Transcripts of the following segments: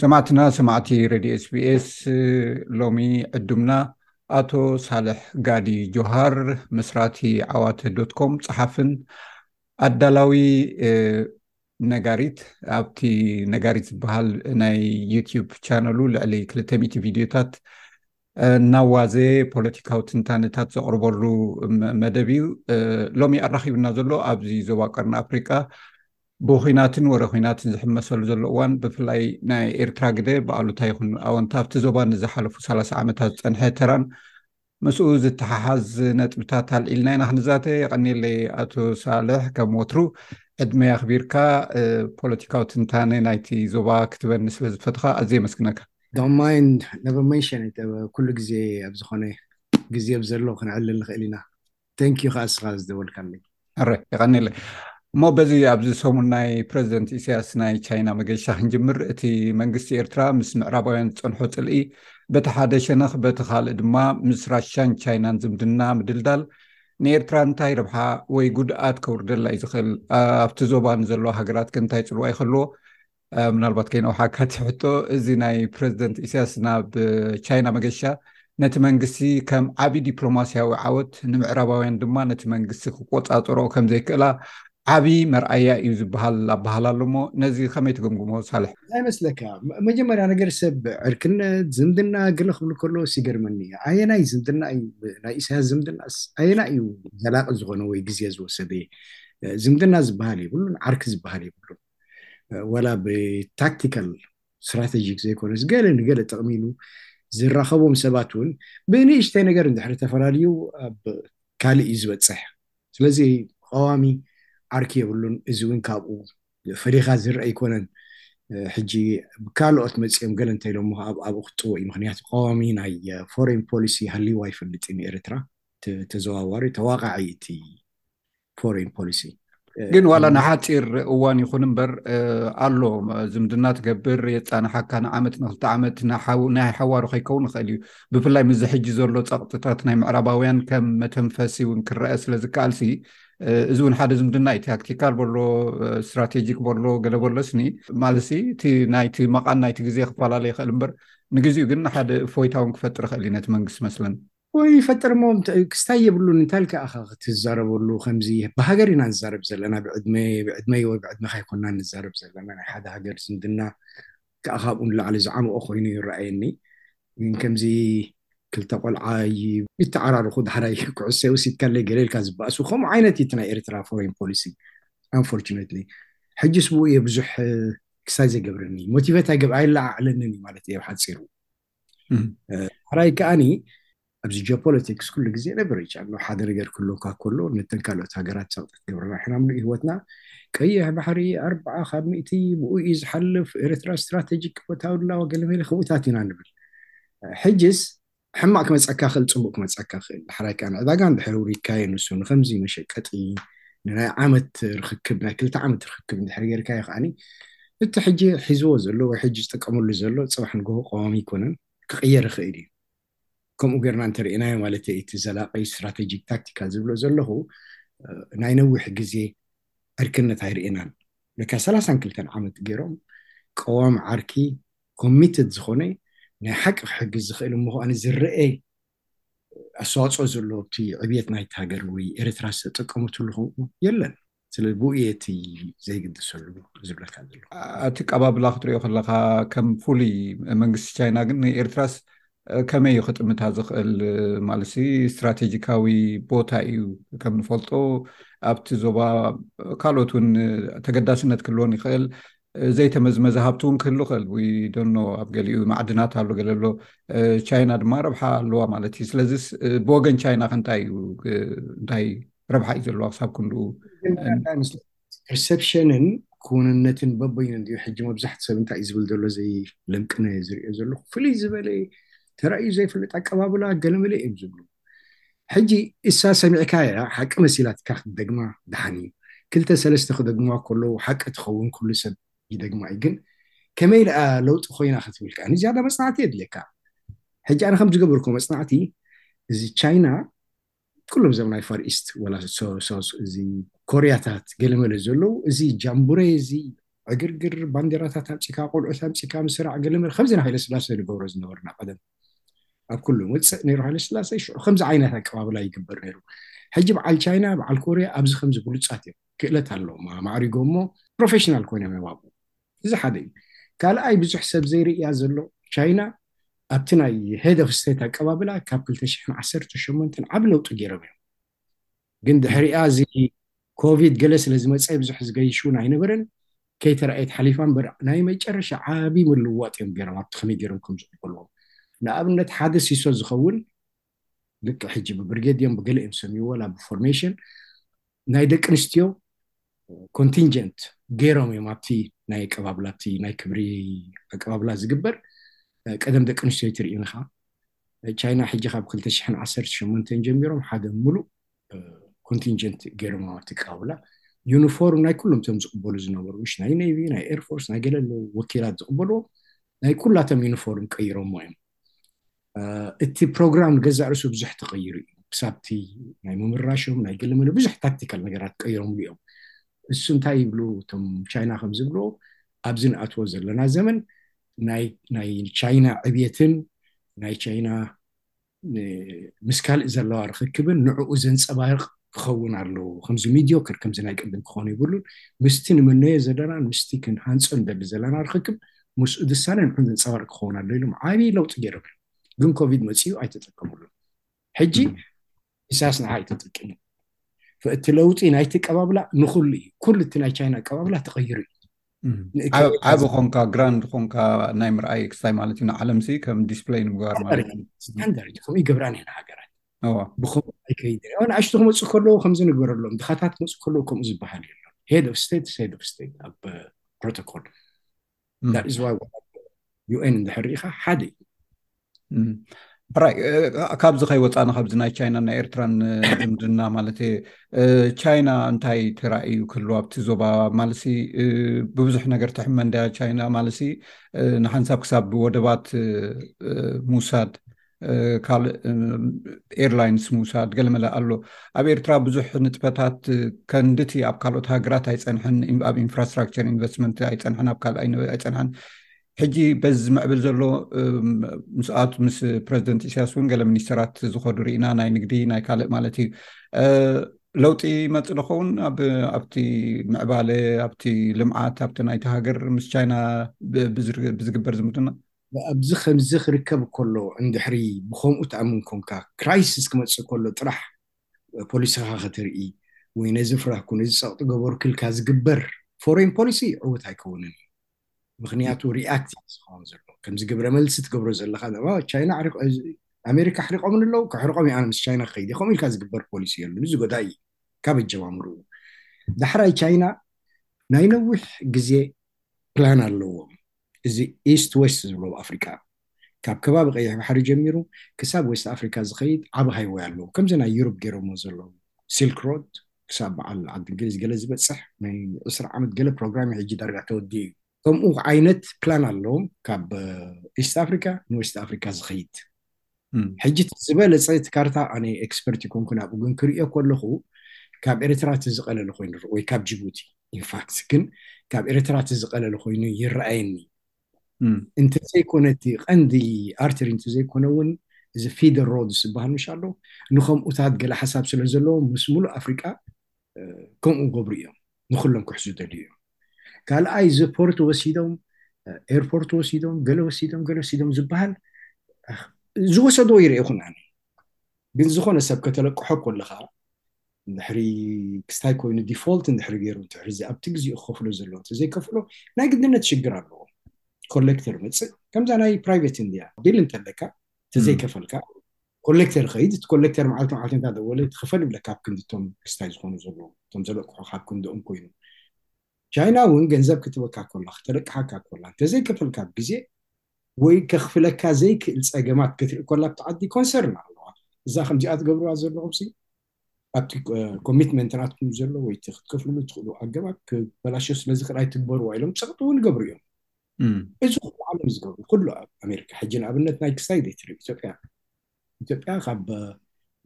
ሰማዕትና ሰማዕቲ ረድዮ ስቢስ ሎሚ ዕዱምና ኣቶ ሳልሕ ጋዲ ጆሃር መስራቲ ዓዋተ ዶትኮም ፀሓፍን ኣዳላዊ ነጋሪት ኣብቲ ነጋሪት ዝበሃል ናይ ዩትዩብ ቻነሉ ልዕሊ 200 ቪድዮታት እናዋዘ ፖለቲካዊ ትንታነታት ዘቕርበሉ መደብ እዩ ሎሚ ኣራኪቡና ዘሎ ኣብዚ ዞባ ቀርኒ ኣፍሪቃ ብኩናትን ወረ ኩናትን ዝሕመሰሉ ዘሎ እዋን ብፍላይ ናይ ኤርትራ ግደ ብኣሉታ ይኹን ኣወንታ ኣብቲ ዞባ ንዝሓለፉ 30 ዓመታት ዝፀንሐ ተራን ምስኡ ዝተሓሓዝ ነጥብታት ኣልዒልና ኢና ክንዛተ። የቐኔለይ ኣቶ ሳልሕ ከም ወትሩ ዕድመ ኣኽቢርካ ፖለቲካዊ ትንታነ ናይቲ ዞባ ክትበኒ ስለ ዝፈትኻ ኣዝየ የመስግነካ። Don't mind, never mention it ኩሉ ግዜ ኣብ ዝኾነ ግዜ ብዘሎ ክንዕልል ንኽእል ኢና። Thank you ከኣ እስኻ ዝደወልካለይ። ሕረ የቀኒለይ እሞ በዚ ኣብዚ ሰሙን ናይ ፕረዚደንት ኢሳያስ ናይ ቻይና መገሻ ክንጅምር እቲ መንግስቲ ኤርትራ ምስ ምዕራባውያን ዝፀንሖ ፅልኢ በቲ ሓደ ሸነኽ በቲ ካልእ ድማ ምስ ራሻን ቻይናን ዝምድና ምድልዳል ንኤርትራ እንታይ ረብሓ ወይ ጉድኣት ከውርደላ እዩ ዝኽእል ኣብቲ ዞባ ንዘለዋ ሃገራት ከ እንታይ ፅልዋ ይኸልዎ ምናልባት ከይነውሓካ እቲ ሕቶ እዚ ናይ ፕረዚደንት ኢሳያስ ናብ ቻይና መገሻ ነቲ መንግስቲ ከም ዓብዪ ዲፕሎማስያዊ ዓወት ንምዕራባውያን ድማ ነቲ መንግስቲ ክቆፃፀሮ ከምዘይክእላ ዓብዪ መርኣያ እዩ ዝበሃል ኣበሃል ኣሎ እሞ ነዚ ከመይ ትገምግሞ ሳልሕ እንታይ መስለካ መጀመርያ ነገር ሰብ ዕርክነት ዝምድና ግለ ክብል ከሎ ሲገርመኒ ኣየናይ ዝምድና እዩ ናይ ኢሳያስ ዝምድና ኣየና እዩ ዘላቂ ዝኮነ ወይ ግዜ ዝወሰደ ዝምድና ዝበሃል የብሉን ዓርኪ ዝበሃል የብሉን ዋላ ብታክቲካል ስትራተጂክ ዘይኮነስ ገለ ንገለ ጥቕሚ ኢሉ ዝራኸቦም ሰባት እውን ብንእሽተይ ነገር እንድሕሪ ተፈላለዩ ኣብ ካልእ እዩ ዝበፅሕ ስለዚ ቐዋሚ ዓርኪ የብሉን እዚ እውን ካብኡ ፈሊኻ ዝርአ ኣይኮነን ሕጂ ካልኦት መፂኦም ገለ እንታይ ኢሎሞ ኣብኡ ክጥዎ እዩ ምክንያቱ ቀዋሚ ናይ ፎሬን ፖሊሲ ሃልይዎ ኣይፈልጥን ኤርትራ ተዘዋዋሪ ተዋቃዒ እቲ ፎሬን ፖሊሲ ግን ዋላ ንሓፂር እዋን ይኹን እምበር ኣሎ ዝምድና ትገብር የፃንሓካ ንዓመት ንክልተ ዓመት ናይ ሓዋሩ ከይከውን ይኽእል እዩ ብፍላይ ምዚ ሕጂ ዘሎ ፀቕጥታት ናይ ምዕራባውያን ከም መተንፈሲ እውን ክረአ ስለዝከኣልሲ እዚ እውን ሓደ ዝምድና እዩ ታክቲካል በሎ ስትራቴጂክ በሎ ገለ በሎስኒ ማለሲ እቲ ናይቲ መቓን ናይቲ ግዜ ክፈላለ ይኽእል እምበር ንግዚኡ ግን ሓደ እፎይታውን ክፈጥር ይኽእል እዩ ነቲ መንግስቲ መስለኒ ወይ ይፈጥር እሞ ክስታይ የብሉን እንታይ ኢልካ ኢኻ ክትዛረበሉ ከምዚ ብሃገር ኢና ንዛረብ ዘለና ብዕድመ ብዕድመይ ወይ ብዕድመኻ ኣይኮናን ንዛረብ ዘለና ናይ ሓደ ሃገር ዝምድና ከኣ ካብኡ ንላዕሊ ዝዓምቖ ኮይኑ ይረኣየኒ ግን ከምዚ ክልተ ቆልዓ ይተዓራርኹ ዳሕራይ ኩዕሶ ወሲድካለይ ገለ ኢልካ ዝበኣሱ ከምኡ ዓይነት እዩ እቲ ናይ ኤርትራ ፎሬን ፖሊሲ ኣንፎርቹነትሊ ሕጅስ ብኡ እየ ብዙሕ ክስታይ ዘይገብረኒ ሞቲቨት ኣይገብ ኣይለዓዕለንን እዩ ማለት እየ ብሓጺሩ ሕራይ ከዓኒ ኣብዚ ጂኦፖለቲክስ ኩሉ ግዜ ነበር ይጫሎ ሓደ ነገር ክህልወካ ከሎ ነተን ካልኦት ሃገራት ፀቕጢ ትገብረና ሕና ምሉእ ህይወትና ቀይሕ ባሕሪ ኣርባዓ ካብ ሚእቲ ብኡ እዩ ዝሓልፍ ኤርትራ ስትራቴጂክ ቦታ ውላዋ ገለመለ ከምኡታት ኢና ንብል ሕጅስ ሕማቅ ክመፀካ ክእል ፅቡቅ ክመፀካ ክእል ዳሕራይ ከዓ ዕዳጋ እንድሕር ውሪካዮ ንሱ ንከምዚ መሸቀጢ ንናይ ዓመት ርክክብ ናይ ክልተ ዓመት ርክክብ እንድሕር ጌርካዮ ከዓኒ እቲ ሕጂ ሒዝዎ ዘሎ ወይ ሕጂ ዝጥቀመሉ ዘሎ ጽባሕ ንግሆ ቀዋሚ ኣይኮነን ክቅየር ይኽእል እዩ ከምኡ ጌርና እንተ ርኢናዮ ማለተይ እዩ እቲ ዘላቂ ስትራተጂክ ታክቲካ ዝብሎ ዘለኹ ናይ ነዊሕ ግዜ ዕርክነት ኣይርኤናን ለካ ሰላሳን ክልተን ዓመት ጌሮም ቀዋሚ ዓርኪ ኮሚትድ ዝኾነ ናይ ሓቂ ክሕግዝ ዝኽእል እሞ ከኣ ዝረኤ ኣስተዋጽኦ ዘሎ እቲ ዕብየት ናይቲ ሃገር ወይ ኤርትራ ዝተጠቀመትሉ ከምኡ የለን ስለ ብኡ እየ እቲ ዘይግድሰሉ ዝብለካ ዘሎ ኣቲ ቀባብላ ክትሪኦ ከለካ ከም ፍሉይ መንግስቲ ቻይና ግን ንኤርትራስ ከመይ እዩ ክጥምታ ዝኽእል ማለት ስትራቴጂካዊ ቦታ እዩ ከም ንፈልጦ ኣብቲ ዞባ ካልኦት እውን ተገዳስነት ክህልዎን ይኽእል ዘይተመዝመዘ ሃብቲ እውን ክህሉ ክእል ወይ ደኖ ኣብ ገሊኡ ማዕድናት ኣሎ ገለ ኣሎ ቻይና ድማ ረብሓ ኣለዋ ማለት እዩ ስለዚ ብወገን ቻይና ከእንታይ እዩ እንታይ ረብሓ እዩ ዘለዎ ክሳብ ክንድኡ ፐርሰፕሽንን ክውንነትን በበይኑ እንድዩ ሕጂ መብዛሕቲ ሰብ እንታይ እዩ ዝብል ዘሎ ዘይለምቅነ ዝሪኦ ዘለኹ ፍልይ ዝበለ ተራእዩ ዘይፈልጥ ኣቀባብላ ገለመለ እዮም ዝብሉ ሕጂ እሳ ሰሚዕካ እያ ሓቂ መሲላትካ ክትደግማ ድሓን እዩ ክልተ ሰለስተ ክደግምዋ ከለዉ ሓቂ ትኸውን ኩሉ ሰብ ይደግማ እዩ ግን ከመይ ደኣ ለውጢ ኮይና ክትብል ከኣ ንዝያዳ መፅናዕቲ የድልየካ ሕጂ ኣነ ከም ዝገበርኩ መፅናዕቲ እዚ ቻይና ኩሎም እዞም ናይ ፋር ኢስት ወላ እዚ ኮርያታት ገለመለ ዘለዉ እዚ ጃምቡሬ እዚ ዕግርግር ባንዴራታት ኣምፂካ ቆልዑት ኣምፂካ ምስራዕ ገለመለ ከምዚ ናይ ሃይለስላሴ ንገብሮ ዝነበርና ቀደም ኣብ ኩሉ ወፅእ ነይሩ ሃይለስላሴ ሽዑ ከምዚ ዓይነት ኣቀባብላ ይግበር ነይሩ ሕጂ በዓል ቻይና በዓል ኮርያ ኣብዚ ከምዚ ብሉፃት እዮም ክእለት ኣለዎም ማዕሪጎ እሞ ፕሮፌሽናል ኮይኖም እዮም ኣብኡ እዚ ሓደ እዩ። ካልኣይ ብዙሕ ሰብ ዘይርእያ ዘሎ ቻይና ኣብቲ ናይ Head of State ኣቀባብላ ካብ ክልተ ሽሕን ዓሰርተ ሸሞንተን ዓቢ ለውጢ ጌሮም እዮም። ግን ድሕሪኣ እዚ ኮቪድ ገለ ስለ ዝመጸ ብዙሕ ዝገይሽ እውን ኣይነበረን። ከይተራእየት ሓሊፋ እምበር ናይ መጨረሻ ዓቢ ምልውዋጥ እዮም ጌሮም ኣብቲ ከመይ ጌሮም ከም ዝቕበልዎም። ንኣብነት ሓደ ሲሶ ዝኸውን ልክዕ ሕጂ ብብርጌድ እዮም ብገለ እዮም ዝሰምይዎ ዋላ ብፎርሜሽን ናይ ደቂ ኣንስትዮ ኮንቲንጀንት ገይሮም እዮም ኣብቲ ናይ ኣቀባብላ ኣብቲ ናይ ክብሪ ኣቀባብላ ዝግበር ቀደም ደቂ ኣንስትዮ ይትርእዩን ኢኻ ቻይና ሕጂ ካብ 218 ጀሚሮም ሓደ ሙሉእ ኮንቲንጀንት ገይሮም ኣብቲ ኣቀባብላ ዩኒፎርም ናይ ኩሎም እቶም ዝቕበሉ ዝነበሩ ምሽ ናይ ኔቪ ናይ ኤርፎርስ ናይ ገለ ወኪላት ዝቕበልዎም ናይ ኩላቶም ዩኒፎርም ቀይሮሞ እዮም እቲ ፕሮግራም ገዛእ ርእሱ ብዙሕ ተቐይሩ እዩ ክሳብቲ ናይ ምምራሾም ናይ ግልምሉ ብዙሕ ታክቲካል ነገራት ቀይሮምሉ እዮም እሱ እንታይ ይብሉ እቶም ቻይና ከም ዝብሎ ኣብዚ ንኣትዎ ዘለና ዘመን ናይ ቻይና ዕብየትን ናይ ቻይና ምስ ካልእ ዘለዋ ርክክብን ንዕኡ ዘንፀባርቕ ክኸውን ኣለዎ ከምዚ ሚዲዮክር ከምዚ ናይ ቅድም ክኾኑ ይብሉን ምስቲ ንመነዮ ዘለና ምስቲ ክንሃንፆ ንደሊ ዘለና ርክክብ ምስ እድሳነ ንሕን ዘንፀባርቅ ክኸውን ኣሎ ኢሎም ዓብይ ለውጢ ገይሮም እዮም ግን ኮቪድ መፅኡ ኣይተጠቀምሉን ሕጂ ኢሳያስ ንዓ ኣይተጠቂሙ እቲ ለውጢ ናይቲ ቀባብላ ንኩሉ እዩ ኩሉ እቲ ናይ ቻይና ቀባብላ ተቐይሩ እዩ ዓብ ኮንካ ግራንድ ኮንካ ናይ ምርኣይ ክስታይ ማለት እዩ ንዓለም ሲ ከም ዲስፕለይ ንምግባር ማለት እዩ ከምኡ ይገብራን እየን ሃገራት ብከምኡ ኣይከይድ ንኣሽቱ ክመፁ ከለዉ ከምዚ ንግበረሎም ድኻታት ክመፁ ከለዉ ከምኡ ዝበሃል የሎ ሄድ ኦፍ ስቴት ሄድ ኦፍ ስቴት ኣብ ፕሮቶኮል ዳእዝዋይ ዩኤን እንድሕር ርኢኻ ሓደ እዩ ራይ ካብዚ ከይወፃና ካብዚ ናይ ቻይና ናይ ኤርትራን ዝምድና ማለት ቻይና እንታይ ተራእዩ ክህሉ ኣብቲ ዞባ ማለት ብብዙሕ ነገር ትሕመ እንድያ ቻይና ማለት ንሓንሳብ ክሳብ ወደባት ምውሳድ ካልእ ኤርላይንስ ምውሳድ ገለመለ ኣሎ ኣብ ኤርትራ ብዙሕ ንጥፈታት ከንድቲ ኣብ ካልኦት ሃገራት ኣይፀንሐን ኣብ ኢንፍራስትራክቸር ኢንቨስትመንት ኣይፀንሐን ኣብ ካልእ ኣይፀንሐን ሕጂ በዚ ዝምዕብል ዘሎ ምስኣት ምስ ፕረዚደንት ኢሳያስ እውን ገለ ሚኒስተራት ዝኸዱ ርኢና ናይ ንግዲ ናይ ካልእ ማለት እዩ ለውጢ ይመፅእ ዝኸውን ኣብቲ ምዕባለ ኣብቲ ልምዓት ኣብቲ ናይቲ ሃገር ምስ ቻይና ብዝግበር ዝምድና ኣብዚ ከምዚ ክርከብ ከሎ እንድሕሪ ብኸምኡ ትኣምን ኮንካ ክራይስስ ክመጽእ ከሎ ጥራሕ ፖሊስኻ ከተርኢ ወይ ነዚ ፍራህኩ ነዚ ጸቕጢ ገበርኩ ኢልካ ዝግበር ፎሬን ፖሊሲ ዕውት ኣይከውንን እዩ ምኽንያቱ ሪኣክት እዩ ዝኸውን ዘሎ ከምዚ ግብረ መልሲ ትገብሮ ዘለኻ ንዕባ ቻይና ኣሕሪቆ ኣሜሪካ ኣሕሪቆምን ኣለዉ ከሕርቆም እዩ ኣነ ምስ ቻይና ክኸይድ ከምኡ ኢልካ ዝግበር ፖሊሲ የሉን እዚ ጎዳኢ እዩ ካብ ኣጀማምርኡ ዳሕራይ ቻይና ናይ ነዊሕ ግዜ ፕላን ኣለዎም እዚ ኢስት ዌስት ዝብሎ ኣብ ኣፍሪቃ ካብ ከባቢ ቀይሕ ባሕሪ ጀሚሩ ክሳብ ዌስት ኣፍሪካ ዝኸይድ ዓቢ ሃይወይ ኣሎ ከምዚ ናይ ዩሮፕ ጌሮሞ ዘለዉ ሲልክ ሮድ ክሳብ በዓል ዓዲ እንግሊዝ ገለ ዝበጽሕ ናይ ዕስራ ዓመት ገለ ፕሮግራም እዩ ሕጂ ዳርጋ ተወዲኡ እዩ ከምኡ ዓይነት ፕላን ኣሎ ካብ ኢስት ኣፍሪካ ንዌስት ኣፍሪካ ዝኸይድ። ሕጂ እቲ ዝበለጸ እቲ ካርታ ኣነ ኤክስፐርት ኣይኮንኩን ኣብኡ ግን ክርእዮ ከለኹ ካብ ኤርትራ እቲ ዝቐለለ ኮይኑ ይረኣ ወይ ካብ ጅቡቲ ኢንፋክት ግን ካብ ኤርትራ እቲ ዝቐለለ ኮይኑ ይረኣየኒ እንተዘይኮነ እቲ ቀንዲ ኣርተሪ እንተዘይኮነ እውን እዚ ፊደር ሮድስ ዝበሃል ምሽ ኣሎ ንከምኡታት ገለ ሓሳብ ስለ ዘለዎ ምስ ሙሉእ ኣፍሪቃ ከምኡ ገብሩ እዮም ንኩሎም ክሕዙ ደልዩ እዮም ካልኣይ እዚ ፖርት ወሲዶም ኤርፖርት ወሲዶም ገለ ወሲዶም ገለ ወሲዶም ዝበሃል ዝወሰዶ ይርኤኹን ኣነ ግን ዝኾነ ሰብ ከተለቅሖ ኮለኻ ድሕሪ ክስታይ ኮይኑ ዲፎልት እንድሕሪ ገይሩ ድሕሪ እዚ ኣብቲ ግዜኡ ክከፍሎ ዘለዎ እንተዘይከፍሎ ናይ ግድነት ሽግር ኣለዎ ኮሌክተር መፅእ ከምዛ ናይ ፕራይቬት እንድያ ቢል እንተለካ ተዘይከፈልካ ኮሌክተር ኸይድ እቲ ኮሌክተር መዓልቲ መዓልቲ እንዳ ደወለ ትኽፈል ይብለካ ኣብ ክንዲ እቶም ክስታይ ዝኾኑ ዘለዉ እቶም ዘለቅሑ ካብ ክንድኦም ኮይኑ ቻይና እውን ገንዘብ ክትበካ ኮላ ክተለቅሓካ ኮላ እንተዘይ ከፈልካ ኣብ ግዜ ወይ ከኽፍለካ ዘይክእል ጸገማት ክትርኢ ኮላ ኣብቲ ዓዲ ኮንሰርን ኣለዋ እዛ ከምዚኣ ትገብርዋ ዘለኹም ሲ ኣብቲ ኮሚትመንት ናትኩም ዘሎ ወይ እቲ ክትከፍልሉ ትኽእሉ ኣገባብ ክበላሾ ስለዚ ክል ኣይትግበርዋ ኢሎም ፀቕጢ እውን ይገብሩ እዮም እዚ ኩሉ ዓለም ዝገብሩ ኩሉ ኣብ ኣሜሪካ ሕጂ ንኣብነት ናይ ክሳይ ዘይትርኢ ኢትዮጵያ ኢትዮጵያ ካብ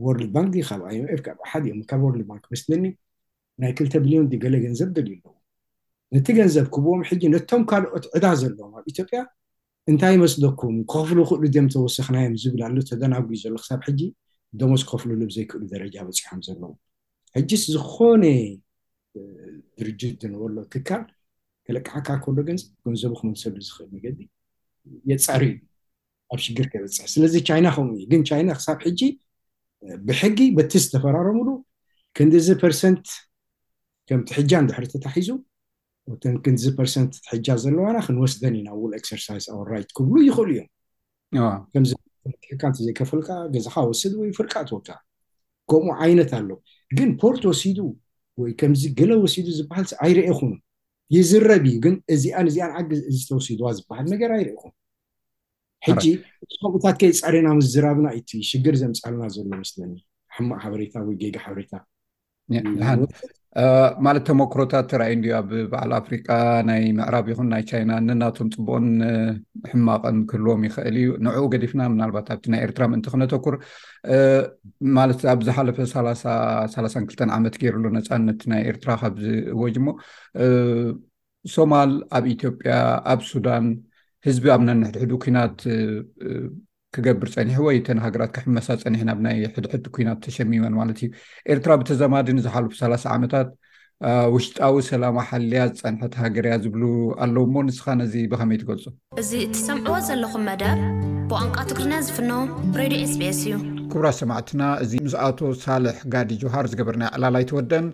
ወርልድ ባንክ ዲ ካብ ኣይምኤፍ ካብ ኣሓድ እዮም ካብ ወርልድ ባንክ መስለኒ ናይ ክልተ ቢልዮን ዲ ገለ ገንዘብ ደልዩ ኣለዉ ነቲ ገንዘብ ክብዎም ሕጂ ነቶም ካልኦት ዕዳ ዘለዎም ኣብ ኢትዮጵያ እንታይ ይመስለኩም ክኸፍሉ ይኽእሉ ድዮም ተወሰኽናዮም ዝብል ኣሎ ተደናጉዩ ዘሎ ክሳብ ሕጂ ደሞዝ ክኸፍልሉ ኣብ ዘይክእሉ ደረጃ በጺሖም ዘለዉ ሕጅስ ዝኾነ ድርጅት ድንበሎ ትካል ክለቅሓካ ከሎ ገንዘብ ገንዘቡ ክመልሰሉ ዝኽእል መገዲ የጻሪ እዩ ኣብ ሽግር ከበጽሕ ስለዚ ቻይና ከምኡ እዩ ግን ቻይና ክሳብ ሕጂ ብሕጊ በቲ ዝተፈራረምሉ ክንዲዚ ፐርሰንት ከምቲ ሕጃ እንድሕሪ ተታሒዙ እተን ክንዚ ፐርሰንት ትሕጃ ዘለዋና ክንወስደን ኢና ውል ኤክሰርሳይዝ ኣወር ራይት ክብሉ ይኽእሉ እዮም ከምዚ ትሕካ እንተዘይከፈልካ ገዛኻ ወስድ ወይ ፍርቃ ትወካ ከምኡ ዓይነት ኣሎ ግን ፖርት ወሲዱ ወይ ከምዚ ገለ ወሲዱ ዝበሃል ኣይርእኹን ይዝረብ እዩ ግን እዚኣን እዚኣን ዓጊ እዚ ተወሲድዋ ዝበሃል ነገር ኣይርእኹን ሕጂ ከምኡታት ከይ ጸሬና ምዝራብና እቲ ሽግር ዘምጻልና ዘሎ መስለኒ ሕማቅ ሓበሬታ ወይ ጌጋ ሓበሬታ ማለት ተመክሮታት ተራእዩ እንድዩ ኣብ በዓል ኣፍሪቃ ናይ ምዕራብ ይኹን ናይ ቻይና ንናቶም ፅቡቕን ሕማቕን ክህልዎም ይኽእል እዩ ንዕኡ ገዲፍና ምናልባት ኣብቲ ናይ ኤርትራ ምእንቲ ክነተኩር ማለት ኣብ ዝሓለፈ ሰላሳን ክልተን ዓመት ገይሩሉ ነፃነት ናይ ኤርትራ ካብ ዝእወጅ እሞ ሶማል ኣብ ኢትዮጵያ ኣብ ሱዳን ህዝቢ ኣብ ነንሕድሕዱ ኩናት ክገብር ፀኒሑ ወይ እተን ሃገራት ክሕመሳ ፀኒሐን ኣብ ናይ ሕድሕድ ኩናት ተሸሚመን ማለት እዩ ኤርትራ ብተዛማዲ ንዝሓለፉ ሰላሳ ዓመታት ውሽጣዊ ሰላማ ሓልያ ዝፀንሐት ሃገር እያ ዝብሉ ኣለዉ እሞ ንስኻ ነዚ ብኸመይ ትገልፆ እዚ እትሰምዕዎ ዘለኹም መደብ ብቋንቋ ትግርኛ ዝፍኖ ሬድዮ ኤስቢኤስ እዩ ክቡራት ሰማዕትና እዚ ምስ ኣቶ ሳልሕ ጋዲ ጆሃር ዝገበርናዮ ዕላል ኣይተወደን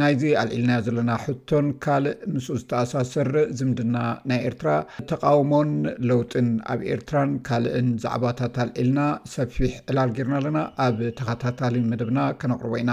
ናይዚ ኣልዒልናዮ ዘለና ሕቶን ካልእ ምስኡ ዝተኣሳሰር ዝምድና ናይ ኤርትራ ተቓውሞን ለውጥን ኣብ ኤርትራን ካልእን ዛዕባታት ኣልዒልና ሰፊሕ ዕላል ጌርና ኣለና ኣብ ተኸታታሊ መደብና ከነቕርቦ ኢና።